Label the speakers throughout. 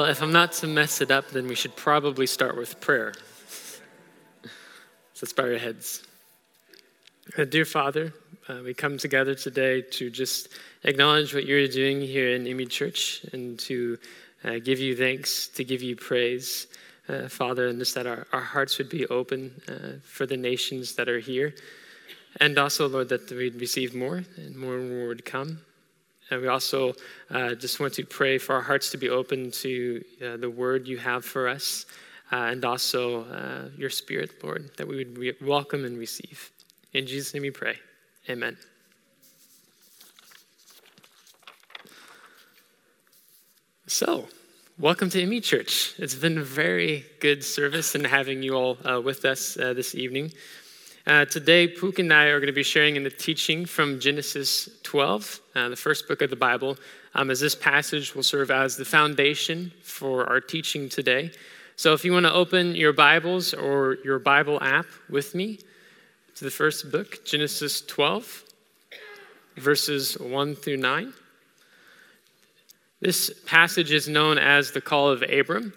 Speaker 1: Well, if I'm not to mess it up, then we should probably start with prayer. So let's bow your heads. Uh, dear Father, uh, we come together today to just acknowledge what you're doing here in Imi Church and to uh, give you thanks, to give you praise, uh, Father, and just that our, our hearts would be open uh, for the nations that are here. And also, Lord, that we'd receive more and more and more would come. And we also uh, just want to pray for our hearts to be open to the word you have for us uh, and also uh, your spirit, Lord, that we would re- welcome and receive. In Jesus' name we pray. Amen. So, welcome to Imi Church. It's been a very good service and having you all uh, with us uh, this evening. Uh, today, Pook and I are going to be sharing in the teaching from Genesis 12, uh, the first book of the Bible, um, as this passage will serve as the foundation for our teaching today. So if you want to open your Bibles or your Bible app with me to the first book, Genesis 12, verses 1 through 9. This passage is known as the call of Abram.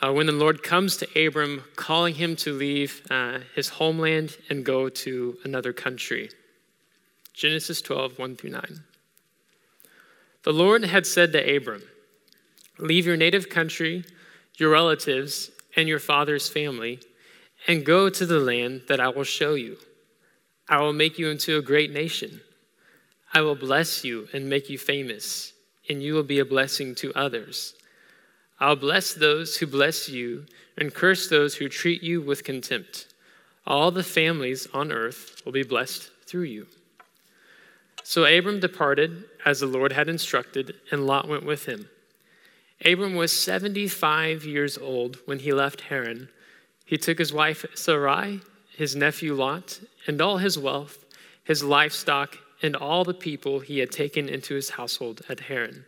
Speaker 1: Uh, when the Lord comes to Abram, calling him to leave uh, his homeland and go to another country. Genesis 12, 1 through 9. The Lord had said to Abram, Leave your native country your relatives, and your father's family, and go to the land that I will show you. I will make you into a great nation. I will bless you and make you famous, and you will be a blessing to others. I'll bless those who bless you, and curse those who treat you with contempt. All the families on earth will be blessed through you. So Abram departed as the Lord had instructed, and Lot went with him. Abram was 75 years old when he left Haran. He took his wife Sarai, his nephew Lot, and all his wealth, his livestock, and all the people he had taken into his household at Haran,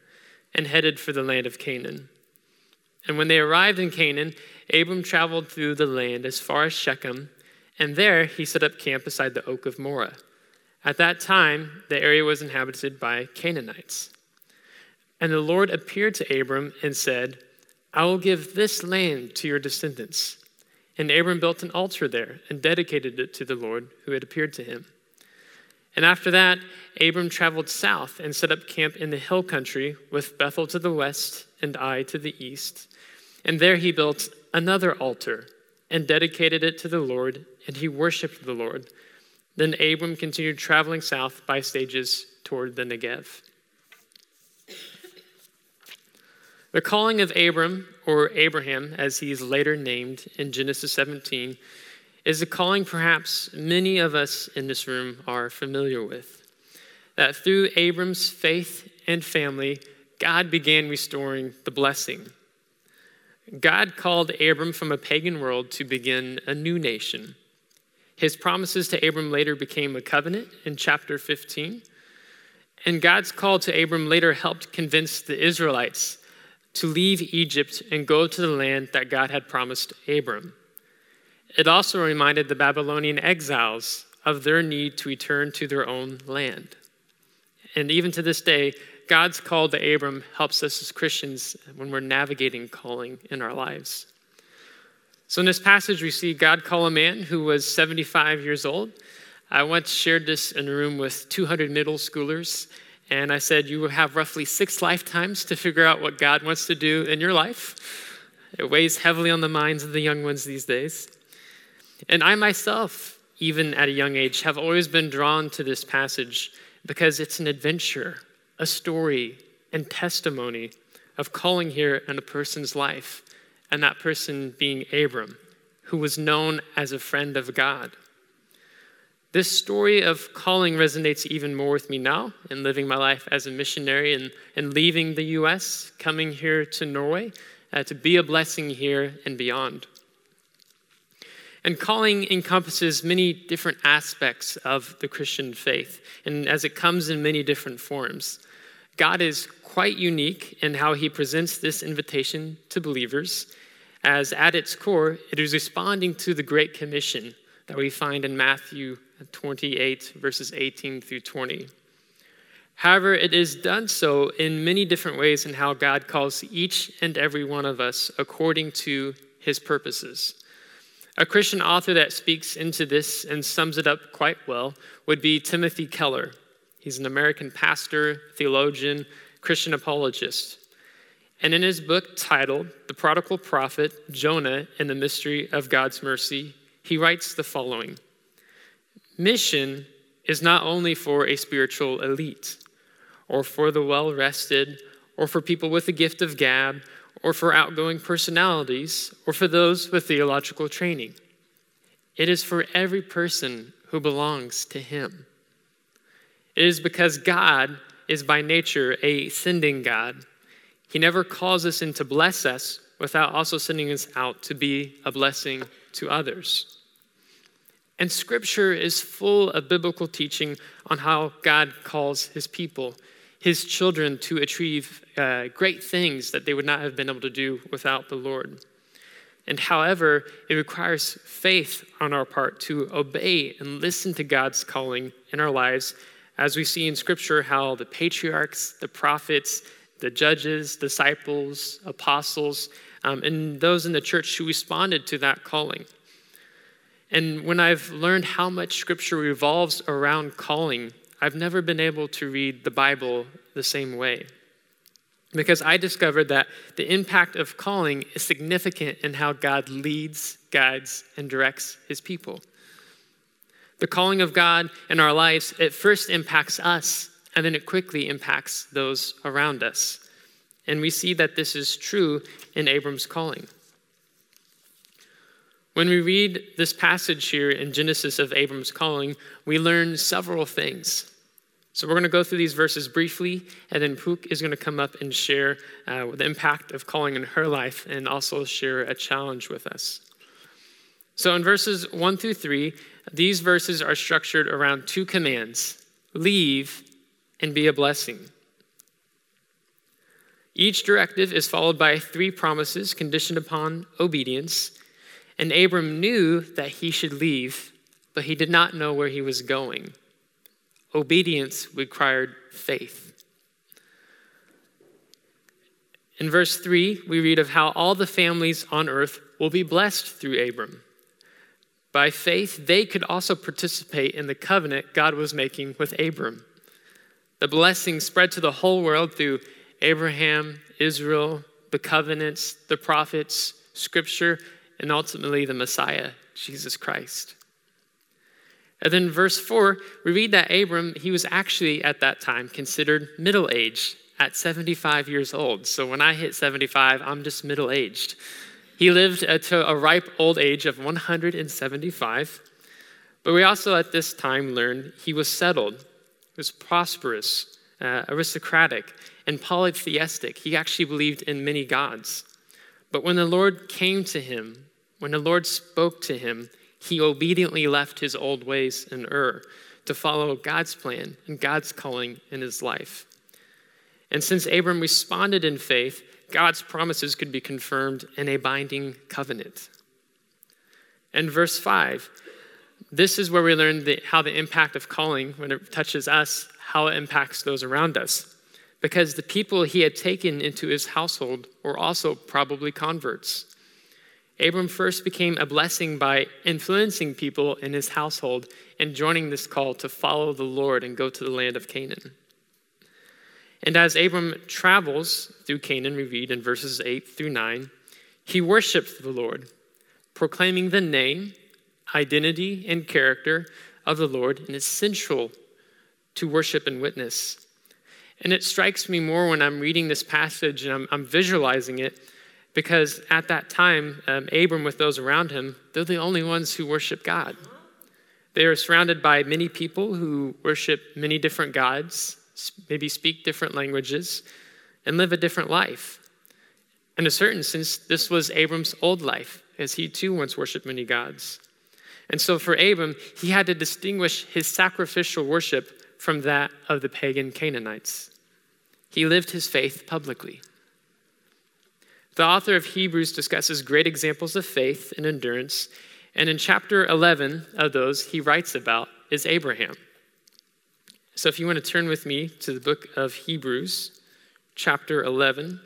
Speaker 1: and headed for the land of Canaan. And when they arrived in Canaan, Abram traveled through the land as far as Shechem, and there he set up camp beside the oak of Moreh. At that time, the area was inhabited by Canaanites. And the Lord appeared to Abram and said, I will give this land to your descendants. And Abram built an altar there and dedicated it to the Lord who had appeared to him. And after that, Abram traveled south and set up camp in the hill country with Bethel to the west and Ai to the east. And there he built another altar and dedicated it to the Lord, and he worshiped the Lord. Then Abram continued traveling south by stages toward the Negev. The calling of Abram, or Abraham, as he is later named in Genesis 17, is a calling perhaps many of us in this room are familiar with. That through Abram's faith and family, God began restoring the blessing. God called Abram from a pagan world to begin a new nation. His promises to Abram later became a covenant in chapter 15. And God's call to Abram later helped convince the Israelites to leave Egypt and go to the land that God had promised Abram. It also reminded the Babylonian exiles of their need to return to their own land. And even to this day, God's call to Abram helps us as Christians when we're navigating calling in our lives. So, in this passage, we see God call a man who was 75 years old. I once shared this in a room with 200 middle schoolers, and I said, You will have roughly six lifetimes to figure out what God wants to do in your life. It weighs heavily on the minds of the young ones these days. And I myself, even at a young age, have always been drawn to this passage because it's an adventure, a story, and testimony of calling here in a person's life, and that person being Abram, who was known as a friend of God. This story of calling resonates even more with me now in living my life as a missionary and, and leaving the US, coming here to Norway uh, to be a blessing here and beyond. And calling encompasses many different aspects of the Christian faith, and as it comes in many different forms. God is quite unique in how he presents this invitation to believers, as at its core, it is responding to the Great Commission that we find in Matthew 28, verses 18 through 20. However, it is done so in many different ways in how God calls each and every one of us according to his purposes. A Christian author that speaks into this and sums it up quite well would be Timothy Keller. He's an American pastor, theologian, Christian apologist. And in his book titled The Prodigal Prophet, Jonah and the Mystery of God's Mercy, he writes the following Mission is not only for a spiritual elite, or for the well rested, or for people with the gift of gab, or for outgoing personalities, or for those with theological training. It is for every person who belongs to Him. It is because God is by nature a sending God. He never calls us in to bless us without also sending us out to be a blessing to others. And Scripture is full of biblical teaching on how God calls His people his children to achieve uh, great things that they would not have been able to do without the Lord. And however, it requires faith on our part to obey and listen to God's calling in our lives, as we see in Scripture how the patriarchs, the prophets, the judges, disciples, apostles, um, and those in the church who responded to that calling. And when I've learned how much Scripture revolves around calling, I've never been able to read the Bible the same way. Because I discovered that the impact of calling is significant in how God leads, guides, and directs his people. The calling of God in our lives, it first impacts us, and then it quickly impacts those around us. And we see that this is true in Abram's calling. When we read this passage here in Genesis of Abram's calling, we learn several things. So we're going to go through these verses briefly, and then Pook is going to come up and share uh, the impact of calling in her life and also share a challenge with us. So in verses 1 through 3, these verses are structured around two commands leave and be a blessing. Each directive is followed by three promises conditioned upon obedience. And Abram knew that he should leave, but he did not know where he was going. Obedience required faith. In verse 3, we read of how all the families on earth will be blessed through Abram. By faith, they could also participate in the covenant God was making with Abram. The blessing spread to the whole world through Abraham, Israel, the covenants, the prophets, scripture, and ultimately the Messiah, Jesus Christ. And then verse 4, we read that Abram, he was actually at that time considered middle aged at 75 years old. So when I hit 75, I'm just middle aged. He lived to a ripe old age of 175. But we also at this time learn he was settled, was prosperous, uh, aristocratic, and polytheistic. He actually believed in many gods. But when the Lord came to him when the Lord spoke to him, he obediently left his old ways in Ur to follow God's plan and God's calling in his life. And since Abram responded in faith, God's promises could be confirmed in a binding covenant. And verse 5, this is where we learn the, how the impact of calling, when it touches us, how it impacts those around us. Because the people he had taken into his household were also probably converts. Abram first became a blessing by influencing people in his household and joining this call to follow the Lord and go to the land of Canaan. And as Abram travels through Canaan, we read in verses 8 through 9, he worshiped the Lord, proclaiming the name, identity, and character of the Lord, and it's central to worship and witness. And it strikes me more when I'm reading this passage and I'm, I'm visualizing it because at that time, um, Abram, with those around him, they're the only ones who worship God. They are surrounded by many people who worship many different gods, maybe speak different languages, and live a different life. In a certain sense, this was Abram's old life, as he too once worshiped many gods. And so for Abram, he had to distinguish his sacrificial worship from that of the pagan Canaanites. He lived his faith publicly. The author of Hebrews discusses great examples of faith and endurance, and in chapter 11 of those, he writes about is Abraham. So if you want to turn with me to the book of Hebrews, chapter 11,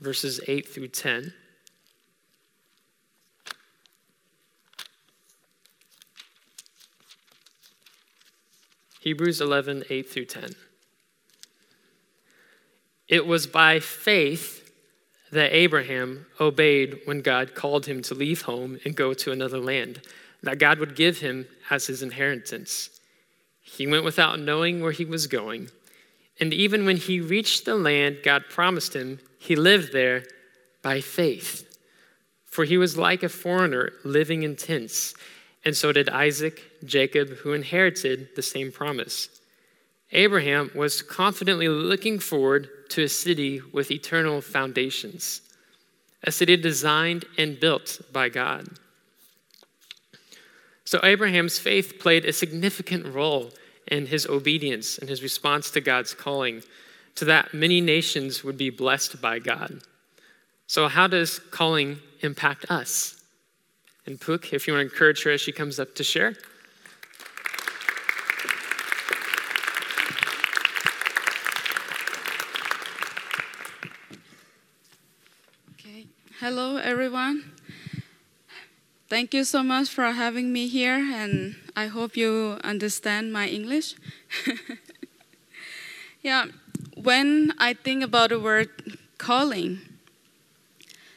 Speaker 1: verses 8 through 10. Hebrews 11, 8 through 10. It was by faith that Abraham obeyed when God called him to leave home and go to another land that God would give him as his inheritance. He went without knowing where he was going. And even when he reached the land God promised him, he lived there by faith. For he was like a foreigner living in tents and so did Isaac, Jacob, who inherited the same promise. Abraham was confidently looking forward to a city with eternal foundations, a city designed and built by God. So, Abraham's faith played a significant role in his obedience and his response to God's calling, to that many nations would be blessed by God. So, how does calling impact us? And Pook, if you want to encourage her as she comes up to share.
Speaker 2: Thank you so much for having me here, and I hope you understand my English. yeah, when I think about the word calling,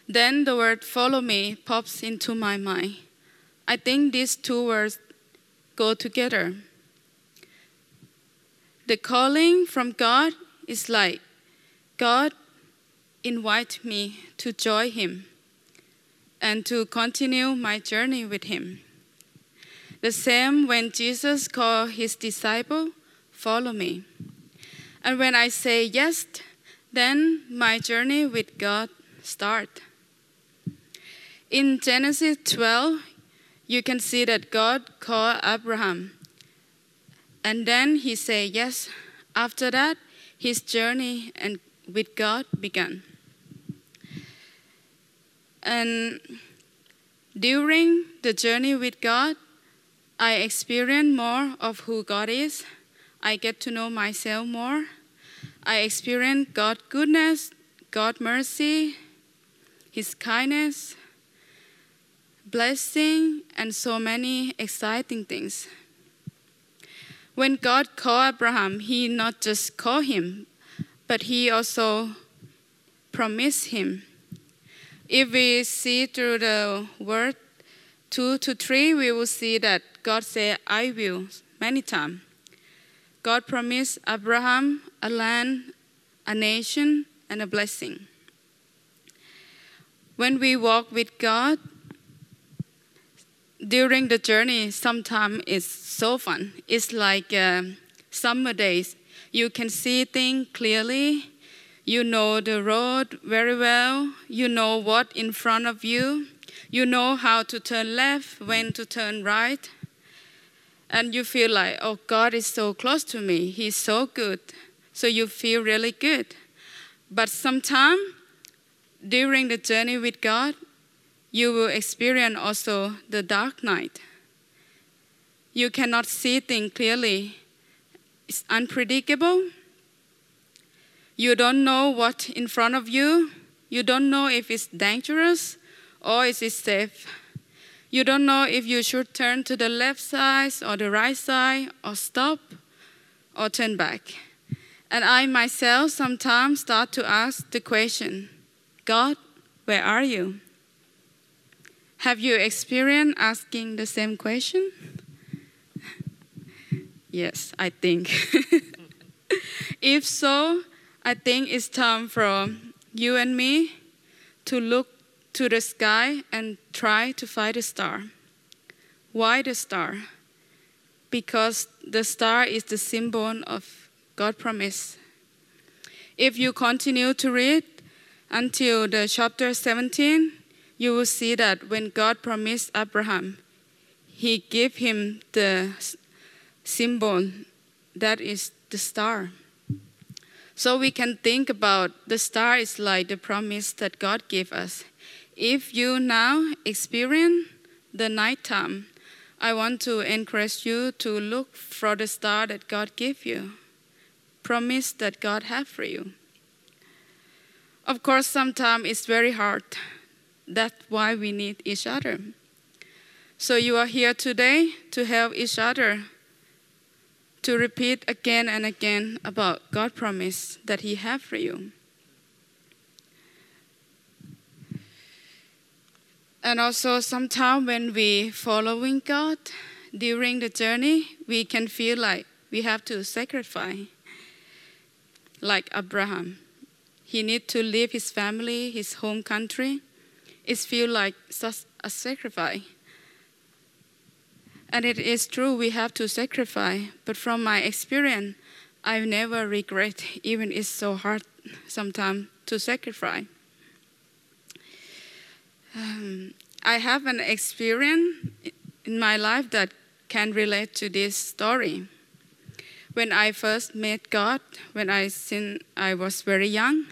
Speaker 2: then the word follow me pops into my mind. I think these two words go together. The calling from God is like God invite me to join him and to continue my journey with him. The same when Jesus called his disciple, follow me. And when I say yes, then my journey with God start. In Genesis 12, you can see that God called Abraham. And then he said yes. After that, his journey and with God began. And during the journey with God, I experience more of who God is. I get to know myself more. I experience God's goodness, God's mercy, His kindness, blessing, and so many exciting things. When God called Abraham, He not just called him, but He also promised him. If we see through the word two to three, we will see that God said, I will, many times. God promised Abraham a land, a nation, and a blessing. When we walk with God, during the journey, sometimes it's so fun. It's like uh, summer days. You can see things clearly. You know the road very well. You know what in front of you. You know how to turn left, when to turn right. And you feel like, oh, God is so close to me. He's so good. So you feel really good. But sometimes during the journey with God, you will experience also the dark night. You cannot see things clearly. It's unpredictable. You don't know what in front of you. You don't know if it's dangerous or is it safe. You don't know if you should turn to the left side or the right side or stop or turn back. And I myself sometimes start to ask the question God, where are you? Have you experienced asking the same question? yes, I think. if so, I think it's time for you and me to look to the sky and try to find a star. Why the star? Because the star is the symbol of God's promise. If you continue to read until the chapter 17, you will see that when God promised Abraham, he gave him the symbol that is the star. So we can think about the star is like the promise that God gave us. If you now experience the nighttime, I want to encourage you to look for the star that God gave you. promise that God have for you. Of course, sometimes it's very hard. That's why we need each other. So you are here today to help each other to repeat again and again about God promise that he have for you. And also sometimes when we following God during the journey, we can feel like we have to sacrifice. Like Abraham. He need to leave his family, his home country. It feel like such a sacrifice. And it is true we have to sacrifice, but from my experience, I never regret, even it's so hard sometimes to sacrifice. Um, I have an experience in my life that can relate to this story. When I first met God, when I sin, I was very young,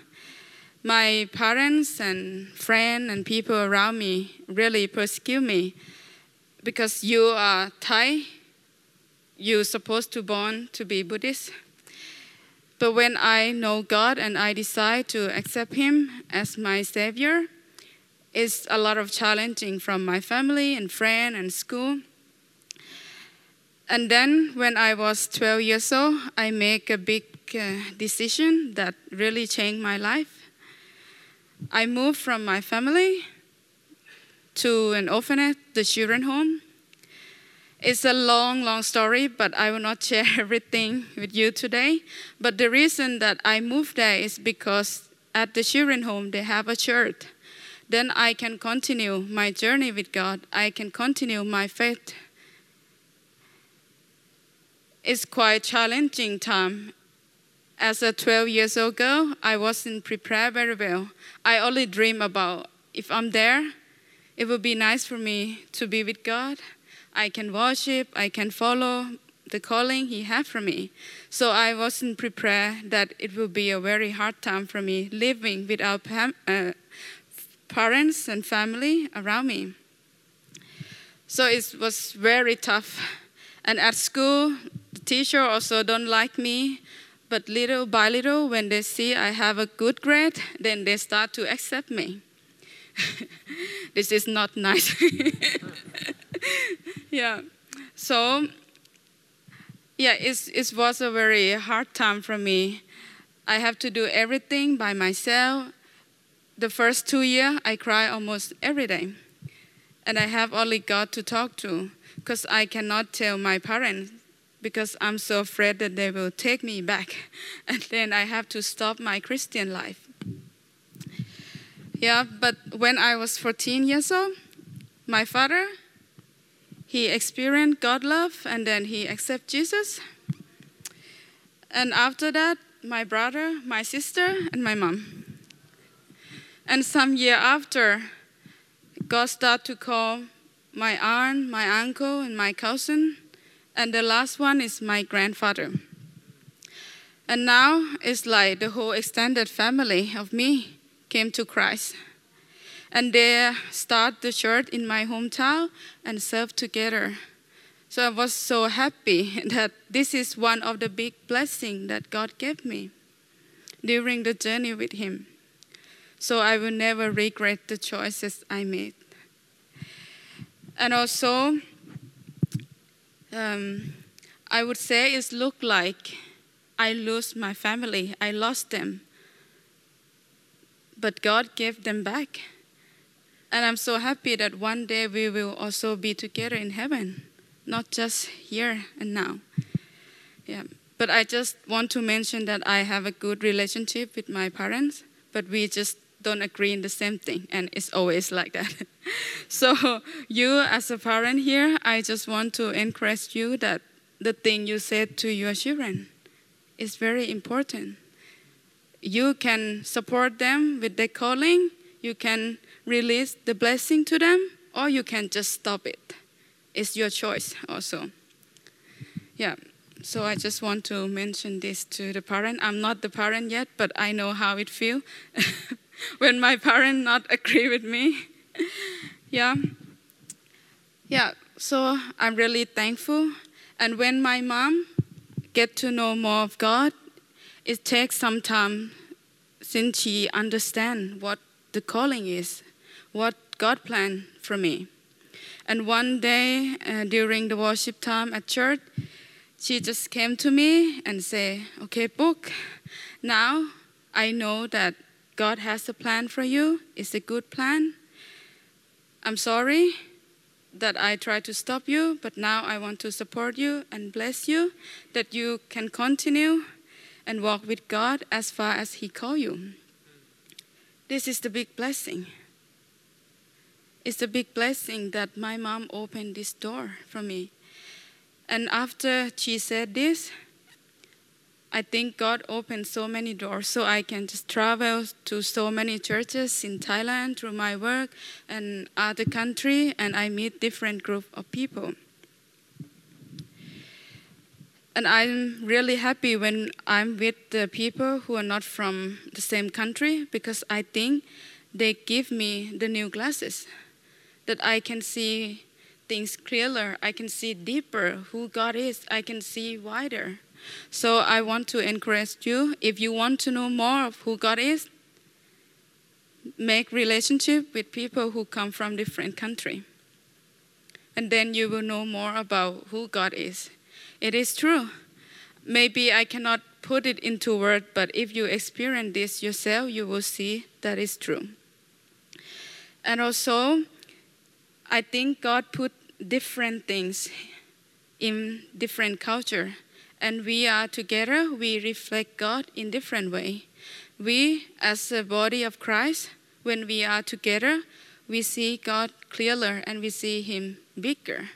Speaker 2: my parents and friends and people around me really persecute me because you are Thai, you're supposed to born to be Buddhist. But when I know God and I decide to accept Him as my Savior, it's a lot of challenging from my family and friend and school. And then when I was 12 years old, I make a big uh, decision that really changed my life. I moved from my family to an orphanage, the children home. It's a long, long story, but I will not share everything with you today. But the reason that I moved there is because at the children home they have a church then I can continue my journey with God. I can continue my faith. It's quite challenging time. As a 12 years old girl, I wasn't prepared very well. I only dream about if I'm there, it would be nice for me to be with God. I can worship, I can follow the calling He had for me. So I wasn't prepared that it would be a very hard time for me living without uh, parents and family around me. So it was very tough. And at school, the teacher also don't like me. But little by little, when they see I have a good grade, then they start to accept me. this is not nice. yeah. So, yeah, it's, it was a very hard time for me. I have to do everything by myself the first two years, I cry almost every day. And I have only God to talk to because I cannot tell my parents because I'm so afraid that they will take me back. And then I have to stop my Christian life. Yeah, but when I was 14 years old, my father, he experienced God love and then he accepted Jesus. And after that, my brother, my sister, and my mom. And some year after, God started to call my aunt, my uncle, and my cousin. And the last one is my grandfather. And now it's like the whole extended family of me came to Christ. And they start the church in my hometown and serve together. So I was so happy that this is one of the big blessings that God gave me during the journey with Him so I will never regret the choices I made. And also, um, I would say it looked like I lost my family, I lost them. But God gave them back. And I'm so happy that one day we will also be together in heaven, not just here and now. Yeah. But I just want to mention that I have a good relationship with my parents, but we just don't agree in the same thing, and it's always like that. so, you as a parent here, I just want to encourage you that the thing you said to your children is very important. You can support them with their calling, you can release the blessing to them, or you can just stop it. It's your choice also. Yeah. So I just want to mention this to the parent. I'm not the parent yet, but I know how it feels. when my parent not agree with me. yeah. Yeah, so I'm really thankful. And when my mom get to know more of God, it takes some time since she understand what the calling is, what God planned for me. And one day uh, during the worship time at church, she just came to me and say, "Okay, Pook. Now I know that God has a plan for you. It's a good plan. I'm sorry that I tried to stop you, but now I want to support you and bless you that you can continue and walk with God as far as He called you. This is the big blessing. It's a big blessing that my mom opened this door for me. And after she said this, I think God opened so many doors so I can just travel to so many churches in Thailand through my work and other country and I meet different group of people. And I'm really happy when I'm with the people who are not from the same country because I think they give me the new glasses that I can see things clearer, I can see deeper who God is, I can see wider. So I want to encourage you if you want to know more of who God is, make relationship with people who come from different country. And then you will know more about who God is. It is true. Maybe I cannot put it into word, but if you experience this yourself, you will see that is true. And also, I think God put different things in different culture and we are together we reflect god in different way we as the body of christ when we are together we see god clearer and we see him bigger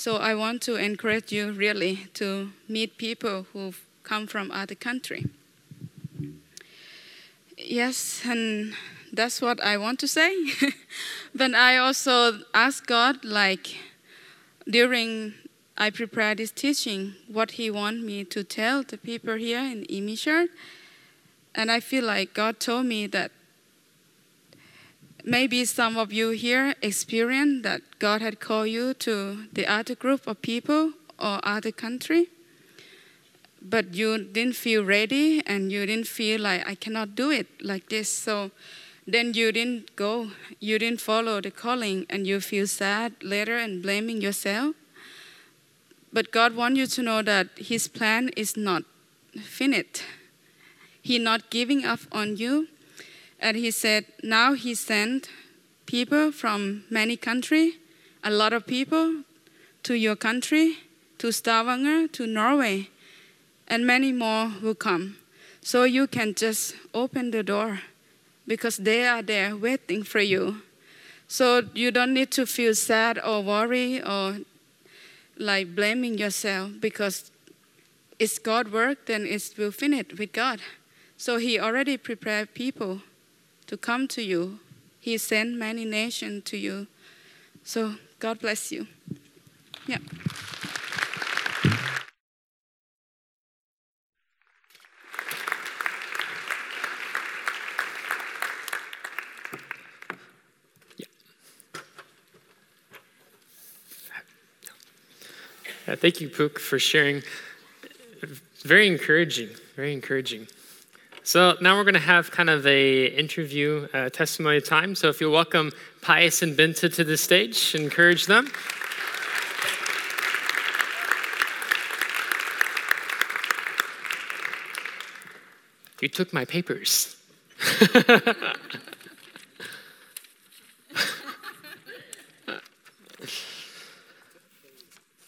Speaker 2: so i want to encourage you really to meet people who come from other country yes and that's what i want to say but i also ask god like during I prepared this teaching, what He want me to tell the people here in Imi Church. And I feel like God told me that maybe some of you here experience that God had called you to the other group of people or other country, but you didn't feel ready and you didn't feel like I cannot do it like this. So then you didn't go, you didn't follow the calling, and you feel sad later and blaming yourself. But God wants you to know that His plan is not finished. He's not giving up on you. And He said, now He sent people from many countries, a lot of people, to your country, to Stavanger, to Norway, and many more will come. So you can just open the door because they are there waiting for you. So you don't need to feel sad or worry or like blaming yourself because it's God work, then it will finish with God. So He already prepared people to come to you. He sent many nations to you. So God bless you. Yeah.
Speaker 1: Uh, thank you, Pook, for sharing. Very encouraging, very encouraging. So now we're going to have kind of a interview uh, testimony time. So if you welcome Pius and Binta to the stage, encourage them. You took my papers.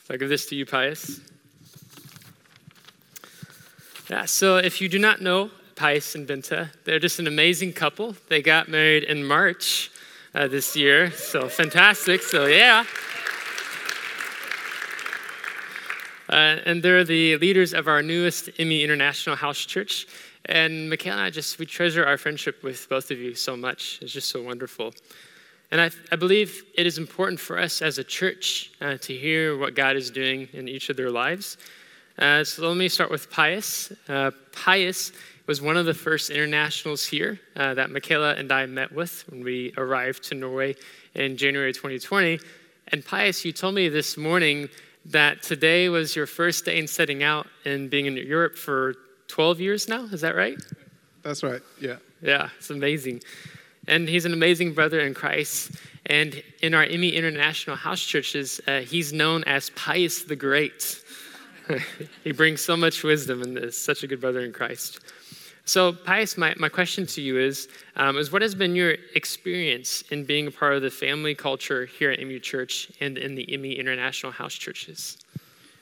Speaker 1: I'll give this to you, Pius. Yeah, so if you do not know Pius and Binta, they're just an amazing couple. They got married in March uh, this year, so fantastic. So, yeah. Uh, and they're the leaders of our newest IMI International House Church. And Michaela and I just, we treasure our friendship with both of you so much. It's just so wonderful. And I, I believe it is important for us as a church uh, to hear what God is doing in each of their lives. Uh, so let me start with Pius. Uh, Pius was one of the first internationals here uh, that Michaela and I met with when we arrived to Norway in January 2020. And Pius, you told me this morning that today was your first day in setting out and being in Europe for 12 years now. Is that right?
Speaker 3: That's right. Yeah.
Speaker 1: Yeah, it's amazing. And he's an amazing brother in Christ. And in our Imi International house churches, uh, he's known as Pius the Great. he brings so much wisdom and is such a good brother in Christ. So, Pius, my, my question to you is, um, is what has been your experience in being a part of the family culture here at Imi Church and in the Imi International House Churches?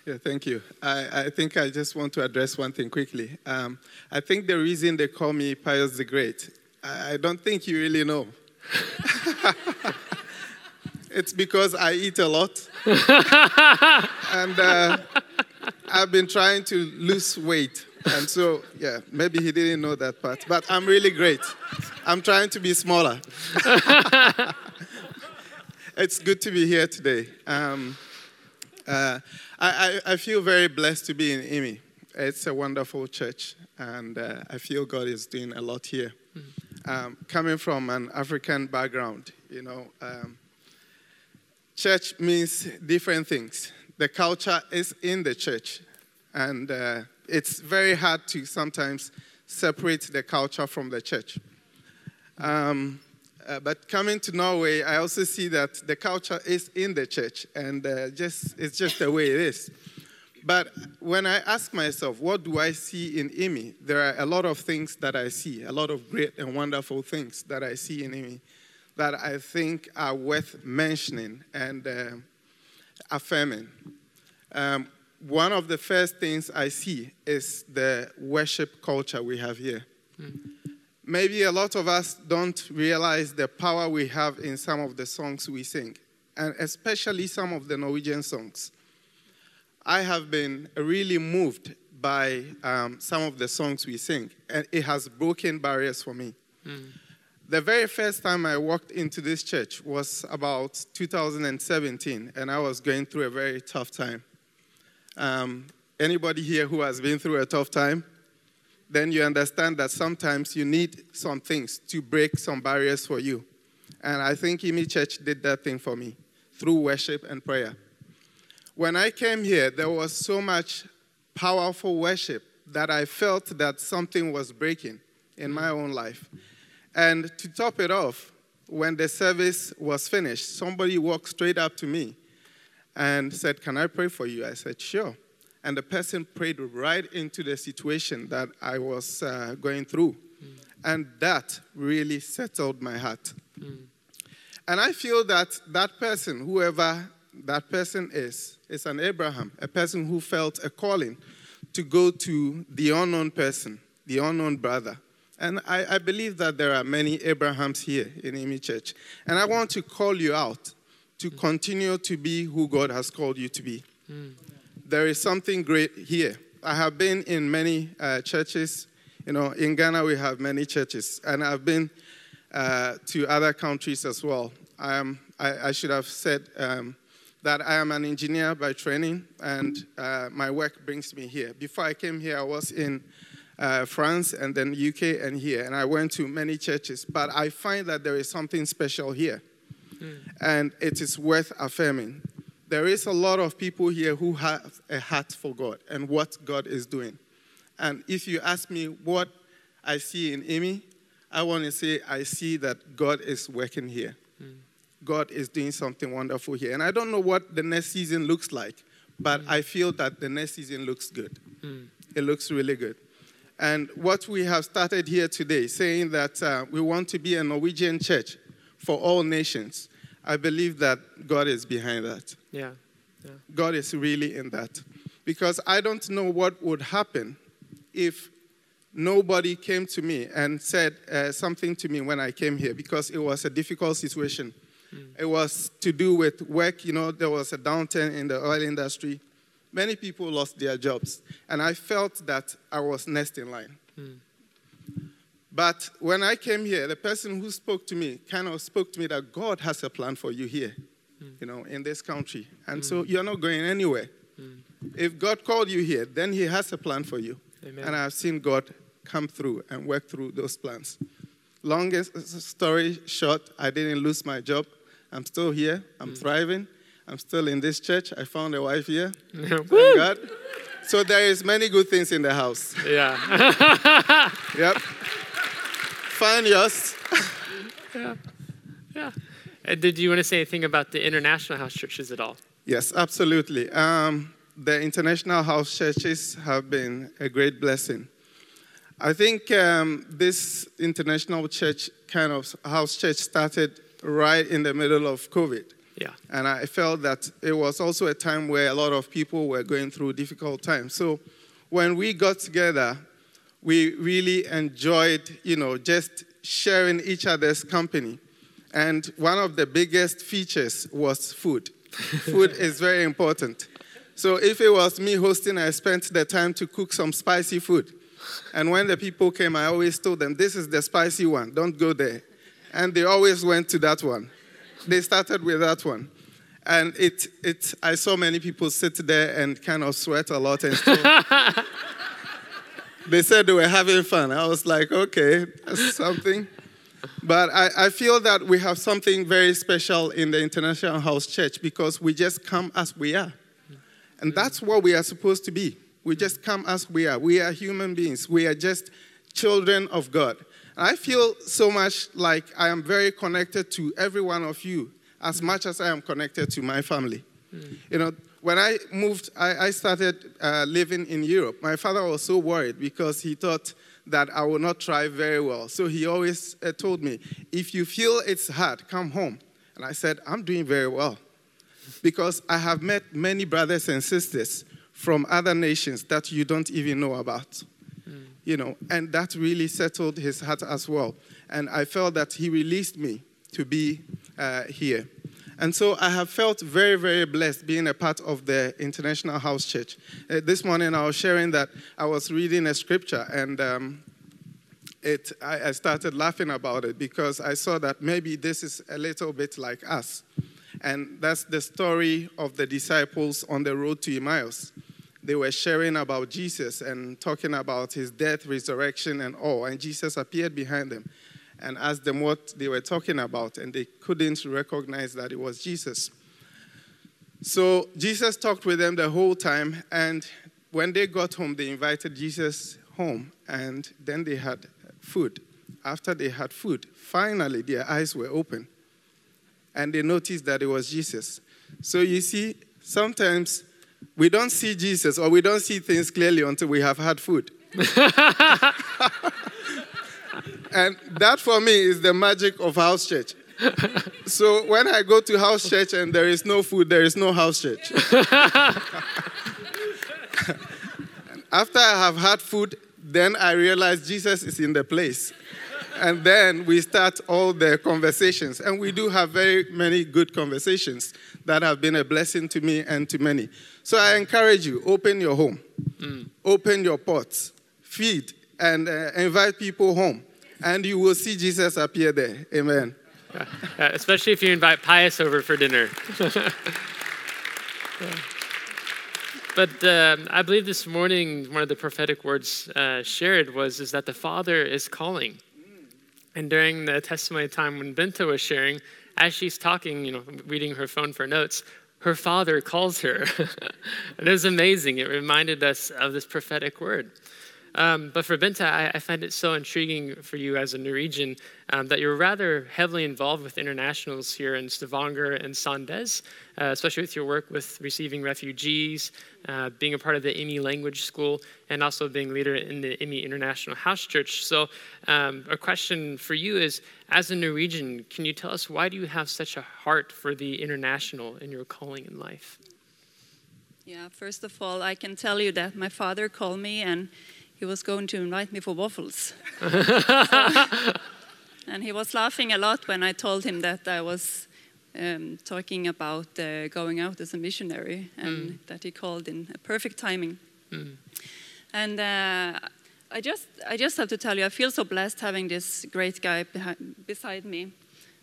Speaker 3: Yeah, thank you. I, I think I just want to address one thing quickly. Um, I think the reason they call me Pius the Great, I, I don't think you really know. it's because I eat a lot. and uh, I've been trying to lose weight. And so, yeah, maybe he didn't know that part. But I'm really great. I'm trying to be smaller. it's good to be here today. Um, uh, I, I, I, feel very blessed to be in IMI. It's a wonderful church, and uh, I feel God is doing a lot here. Um, coming from an African background, you know, um, church means different things. The culture is in the church, and uh, it's very hard to sometimes separate the culture from the church. Um, uh, but coming to Norway, I also see that the culture is in the church, and uh, just it's just the way it is. But when I ask myself, what do I see in Imi? There are a lot of things that I see, a lot of great and wonderful things that I see in Imi that I think are worth mentioning and uh, affirming. Um, one of the first things I see is the worship culture we have here. Mm. Maybe a lot of us don't realize the power we have in some of the songs we sing, and especially some of the Norwegian songs. I have been really moved by um, some of the songs we sing, and it has broken barriers for me. Mm. The very first time I walked into this church was about 2017, and I was going through a very tough time. Um, anybody here who has been through a tough time? Then you understand that sometimes you need some things to break some barriers for you. And I think Imi Church did that thing for me through worship and prayer. When I came here, there was so much powerful worship that I felt that something was breaking in my own life. And to top it off, when the service was finished, somebody walked straight up to me and said, Can I pray for you? I said, Sure. And the person prayed right into the situation that I was uh, going through. Mm. And that really settled my heart. Mm. And I feel that that person, whoever that person is, is an Abraham, a person who felt a calling to go to the unknown person, the unknown brother. And I, I believe that there are many Abrahams here in Imi Church. And I want to call you out to continue to be who God has called you to be. Mm. There is something great here. I have been in many uh, churches. You know, in Ghana, we have many churches, and I've been uh, to other countries as well. I, am, I, I should have said um, that I am an engineer by training, and uh, my work brings me here. Before I came here, I was in uh, France and then UK and here, and I went to many churches. But I find that there is something special here and it is worth affirming. There is a lot of people here who have a heart for God and what God is doing. And if you ask me what I see in Imi, I want to say I see that God is working here. Mm. God is doing something wonderful here. And I don't know what the next season looks like, but mm. I feel that the next season looks good. Mm. It looks really good. And what we have started here today, saying that uh, we want to be a Norwegian church for all nations, I believe that God is behind that.
Speaker 1: Yeah. yeah.
Speaker 3: God is really in that. Because I don't know what would happen if nobody came to me and said uh, something to me when I came here because it was a difficult situation. Mm. It was to do with work, you know, there was a downturn in the oil industry. Many people lost their jobs, and I felt that I was next in line. Mm. But when I came here, the person who spoke to me kind of spoke to me that God has a plan for you here, mm. you know, in this country. And mm. so you're not going anywhere. Mm. If God called you here, then He has a plan for you. Amen. And I've seen God come through and work through those plans. Longest story short, I didn't lose my job. I'm still here. I'm mm. thriving. I'm still in this church. I found a wife here. Thank God. So there is many good things in the house.
Speaker 1: Yeah.
Speaker 3: Yep. Find yours.
Speaker 1: yeah. Uh, Did you want to say anything about the international house churches at all?
Speaker 3: Yes, absolutely. Um, the international house churches have been a great blessing. I think um, this international church kind of house church started right in the middle of COVID.
Speaker 1: Yeah.
Speaker 3: And I felt that it was also a time where a lot of people were going through difficult times. So when we got together, we really enjoyed, you know, just sharing each other's company. And one of the biggest features was food. food is very important. So if it was me hosting, I spent the time to cook some spicy food. And when the people came, I always told them, this is the spicy one, don't go there. And they always went to that one. They started with that one. And it, it, I saw many people sit there and kind of sweat a lot and still. they said they were having fun. I was like, okay, that's something. But I, I feel that we have something very special in the International House Church because we just come as we are. And that's what we are supposed to be. We just come as we are. We are human beings. We are just children of God. And I feel so much like I am very connected to every one of you as much as I am connected to my family. You know, when I moved, I, I started uh, living in Europe. My father was so worried because he thought that I would not thrive very well. So he always uh, told me, if you feel it's hard, come home. And I said, I'm doing very well because I have met many brothers and sisters from other nations that you don't even know about. You know, and that really settled his heart as well. And I felt that he released me to be uh, here. And so I have felt very, very blessed being a part of the International House Church. Uh, this morning I was sharing that I was reading a scripture and um, it, I, I started laughing about it because I saw that maybe this is a little bit like us. And that's the story of the disciples on the road to Emmaus. They were sharing about Jesus and talking about his death, resurrection, and all. And Jesus appeared behind them and asked them what they were talking about, and they couldn't recognize that it was Jesus. So Jesus talked with them the whole time, and when they got home, they invited Jesus home, and then they had food. After they had food, finally their eyes were open, and they noticed that it was Jesus. So you see, sometimes we don't see Jesus or we don't see things clearly until we have had food. and that for me is the magic of house church. so when I go to house church and there is no food, there is no house church. After I have had food, then I realize Jesus is in the place. And then we start all the conversations. And we do have very many good conversations that have been a blessing to me and to many. So I encourage you open your home, open your pots, feed, and uh, invite people home. And you will see Jesus appear there. Amen.
Speaker 1: Uh, especially if you invite Pius over for dinner. But um, I believe this morning one of the prophetic words uh, shared was is that the Father is calling. And during the testimony time when Benta was sharing, as she's talking, you know, reading her phone for notes, her father calls her. and it was amazing. It reminded us of this prophetic word. Um, but for Benta, I, I, find it so intriguing for you as a Norwegian um, that you're rather heavily involved with internationals here in Stavanger and Sandnes, uh, especially with your work with receiving refugees, uh, being a part of the IMI language school, and also being leader in the IMI International House Church. So, um, a question for you is, as a Norwegian, can you tell us why do you have such a heart for the international in your calling in life?
Speaker 4: Yeah, first of all, I can tell you that my father called me and he was going to invite me for waffles. so, and he was laughing a lot when I told him that I was um, talking about uh, going out as a missionary and mm. that he called in a perfect timing. Mm. And uh, I just, I just have to tell you, I feel so blessed having this great guy behind, beside me.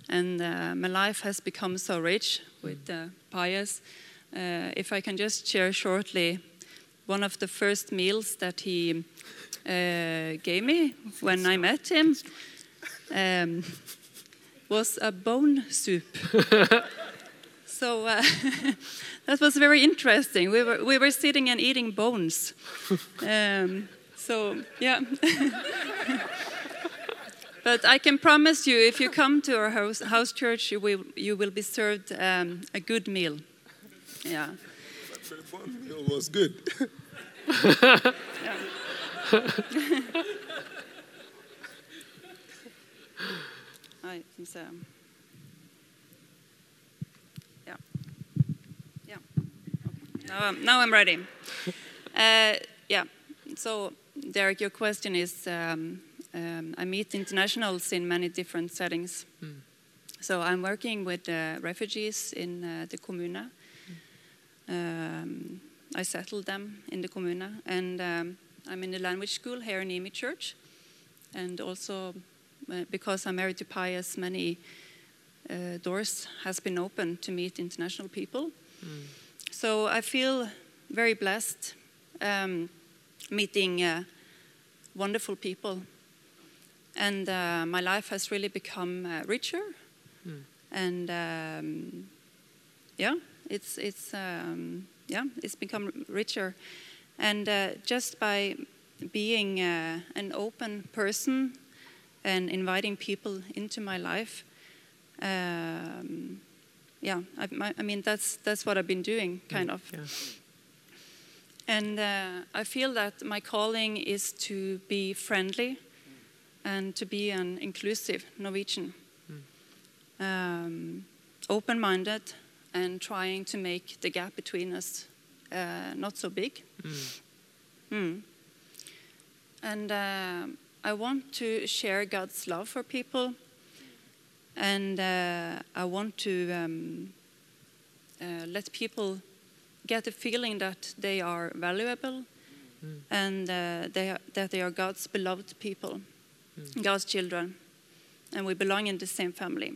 Speaker 4: And uh, my life has become so rich with uh, Pius. Uh, if I can just share shortly one of the first meals that he uh, gave me when I met him um, was a bone soup. so uh, that was very interesting. We were, we were sitting and eating bones. Um, so, yeah. but I can promise you, if you come to our house, house church, you will, you will be served um, a good meal. Yeah.
Speaker 3: The one meal was good.
Speaker 4: I think so. Yeah. Yeah. Okay. Now, I'm, now I'm ready. Uh, yeah. So, Derek, your question is um, um, I meet internationals in many different settings. So, I'm working with uh, refugees in uh, the Kommune. Um, I settled them in the Kommune, And um, I'm in the language school here in Imi Church. And also uh, because I'm married to Pius, many uh, doors has been opened to meet international people. So I feel very blessed um, meeting uh, wonderful people, and uh, my life has really become uh, richer. And um, yeah, it's it's um, yeah, it's become richer, and uh, just by being uh, an open person and inviting people into my life. Um, yeah, I, my, I mean that's that's what I've been doing, kind of.
Speaker 1: Yeah.
Speaker 4: And uh, I feel that my calling is to be friendly and to be an inclusive Norwegian, um, open-minded, and trying to make the gap between us uh, not so big. Mm. And uh, I want to share God's love for people, and uh, I want to um, uh, let people get the feeling that they are valuable and uh, they are, that they are God's beloved people, God's children, and we belong in the same family.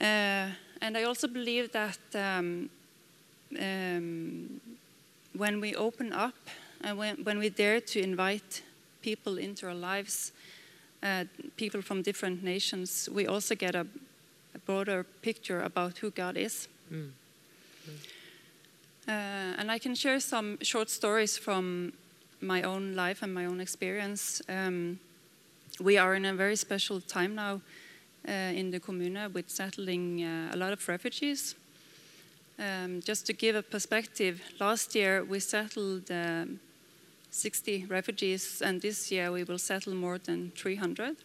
Speaker 4: Uh, and I also believe that um, um, when we open up and when, when we dare to invite people into our lives, uh, people from different nations, we also get a, a broader picture about who God is.
Speaker 1: Mm.
Speaker 4: Uh, and I can share some short stories from my own life and my own experience. Um, we are in a very special time now in the Kommune with settling uh, a lot of refugees. Um, just to give a perspective, last year we settled um, 60 refugees, and this year we will settle more than 300.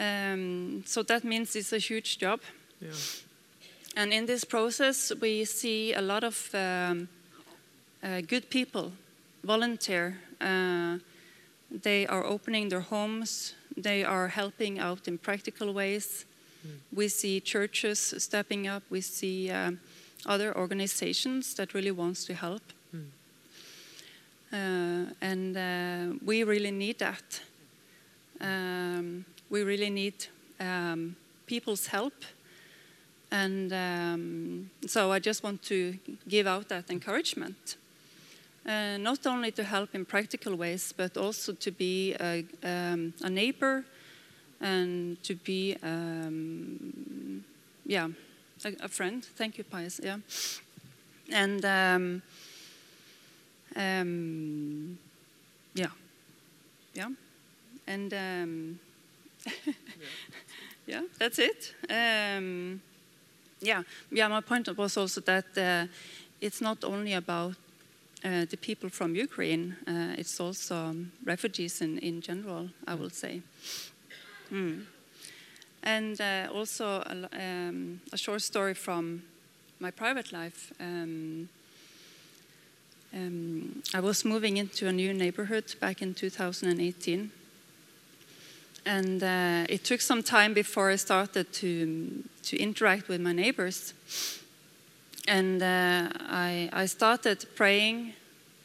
Speaker 4: Um, so that means it's a huge job.
Speaker 1: Yeah.
Speaker 4: And in this process, we see a lot of um, uh, good people volunteer. Uh, they are opening their homes. They are helping out in practical ways. We see churches stepping up. We see um, other organizations that really wants to help. Uh, and uh, we really need that. Um, we really need um, people's help. And um, so I just want to give out that encouragement. Uh, not only to help in practical ways, but also to be a, um, a neighbor and to be, um, yeah, a, a, friend. Thank you, Pius. Yeah. And um, um, yeah, yeah. And um, yeah, that's it. Um, yeah, yeah. My point was also that uh, it's not only about uh, the people from Ukraine; uh, it's also um, refugees in, in general. I will say, mm. and uh, also a, um, a, short story from my private life. Um, um, I was moving into a new neighborhood back in 2018 and uh, it took some time before I started to to interact with my neighbors. And uh, I, I started praying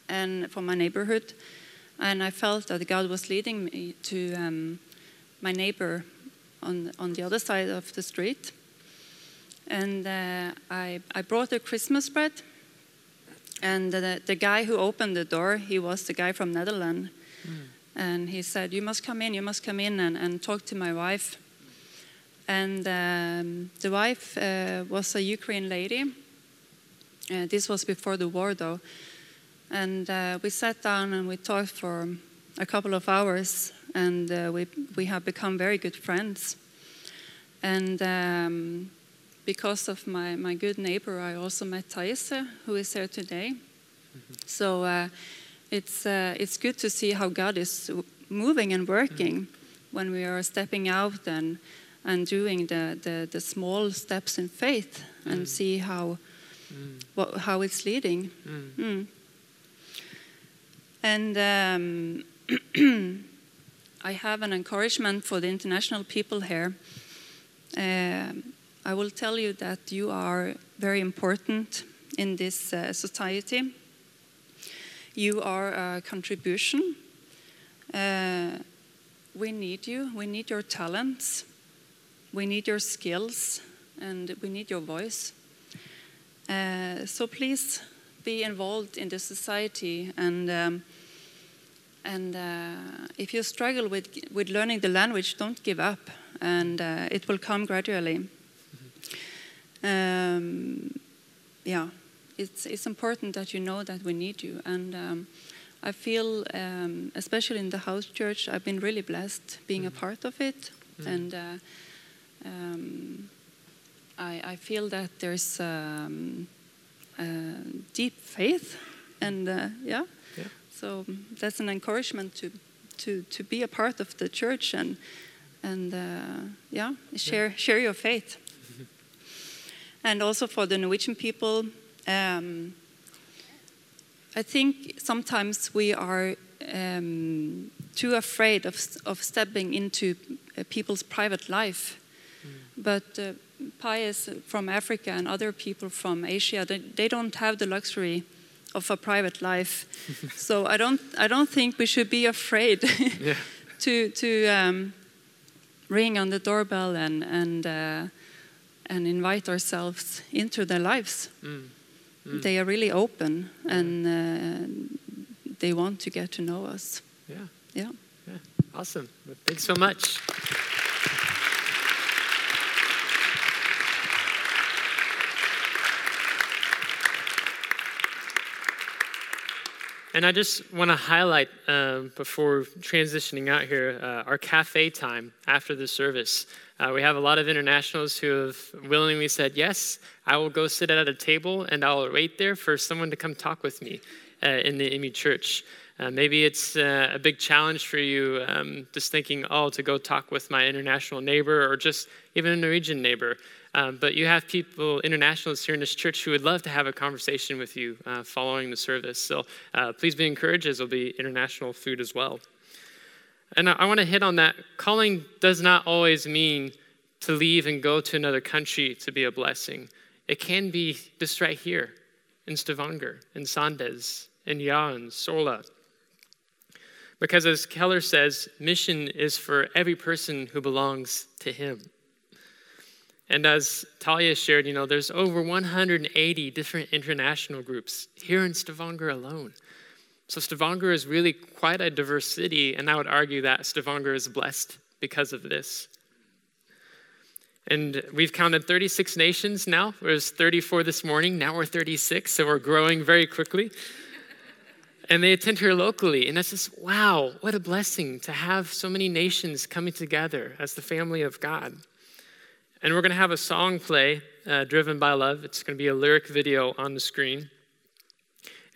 Speaker 4: and for my neighborhood, and I felt that God was leading me to um, my neighbor on on the other side of the street. And uh, I I brought a Christmas bread, and the, the guy who opened the door, he was the guy from Netherlands. And he said, You must come in, you must come in and, and talk to my wife. And um, the wife uh, was a Ukraine lady. Uh, this was before the war, though. And uh, we sat down and we talked for a couple of hours, and uh, we, we have become very good friends. And um, because of my, my good neighbor, I also met Thaise, who is here today. Mm-hmm. So uh, it's, uh, it's good to see how God is moving and working mm-hmm. when we are stepping out and, and doing the, the, the small steps in faith mm. and see how. What, how it's leading. Mm. mm. And um, I have an encouragement for the international people here. Uh, I will tell you that you are very important in this uh, society. You are a contribution. Uh, we need you. We need your talents. We need your skills. And we need your voice. Uh, so please be involved in the society and um, and uh, if you struggle with, with learning the language, don't give up, and uh, it will come gradually. Um, yeah, it's, it's important that you know that we need you. And um, I feel, um, especially in the house church, I've been really blessed being a mm-hmm. part of it. Mm. And uh, um, I, I, feel that there's um, deep faith. And uh, yeah, so that's an encouragement to, to, to be a part of the church and, and uh, yeah, share, yeah. share your faith. and also for the Norwegian people, um, I think sometimes we are um, too afraid of, of stepping into uh, people's private life. But uh, Pius from Africa and other people from Asia, they, they don't have the luxury of a private life. so I don't, I don't think we should be afraid yeah. to, to um, ring on the doorbell and, and, uh, and invite ourselves into their lives. Mm. Mm. They are really open and uh, they want to get to know us.
Speaker 1: Yeah.
Speaker 4: Yeah.
Speaker 1: yeah. Awesome. Thanks so much. And I just want to highlight um, before transitioning out here uh, our cafe time after the service. Uh, we have a lot of internationals who have willingly said, Yes, I will go sit at a table and I'll wait there for someone to come talk with me uh, in the IMI church. Uh, maybe it's uh, a big challenge for you um, just thinking, oh, to go talk with my international neighbor or just even a Norwegian neighbor. Um, but you have people, internationalists here in this church, who would love to have a conversation with you uh, following the service. So uh, please be encouraged, as there'll be international food as well. And I, I want to hit on that. Calling does not always mean to leave and go to another country to be a blessing. It can be just right here in Stavanger, in Sandnes, in Jaren, Sola. Because as Keller says, mission is for every person who belongs to him. And as Talia shared, you know, there's over 180 different international groups here in Stavanger alone. So Stavanger is really quite a diverse city, and I would argue that Stavanger is blessed because of this. And we've counted 36 nations now. Was 34 this morning. Now we're 36, so we're growing very quickly. and they attend here locally. And it's just, wow, what a blessing to have so many nations coming together as the family of God. And we're going to have a song play, uh, Driven by Love. It's going to be a lyric video on the screen.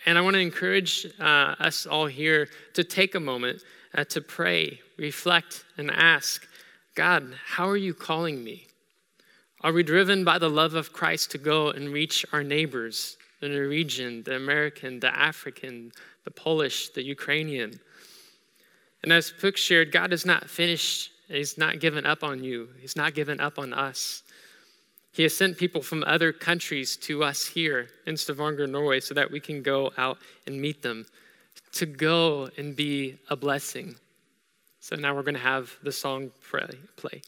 Speaker 1: And I want to encourage uh, us all here to take a moment uh, to pray, reflect, and ask God, how are you calling me? Are we driven by the love of Christ to go and reach our neighbors, the Norwegian, the American, the African, the Polish, the Ukrainian? And as Pook shared, God is not finished He's not given up on you, He's not given up on us. He has sent people from other countries to us here in Stavanger, Norway, so that we can go out and meet them, to go and be a blessing. So now we're going to have the song play.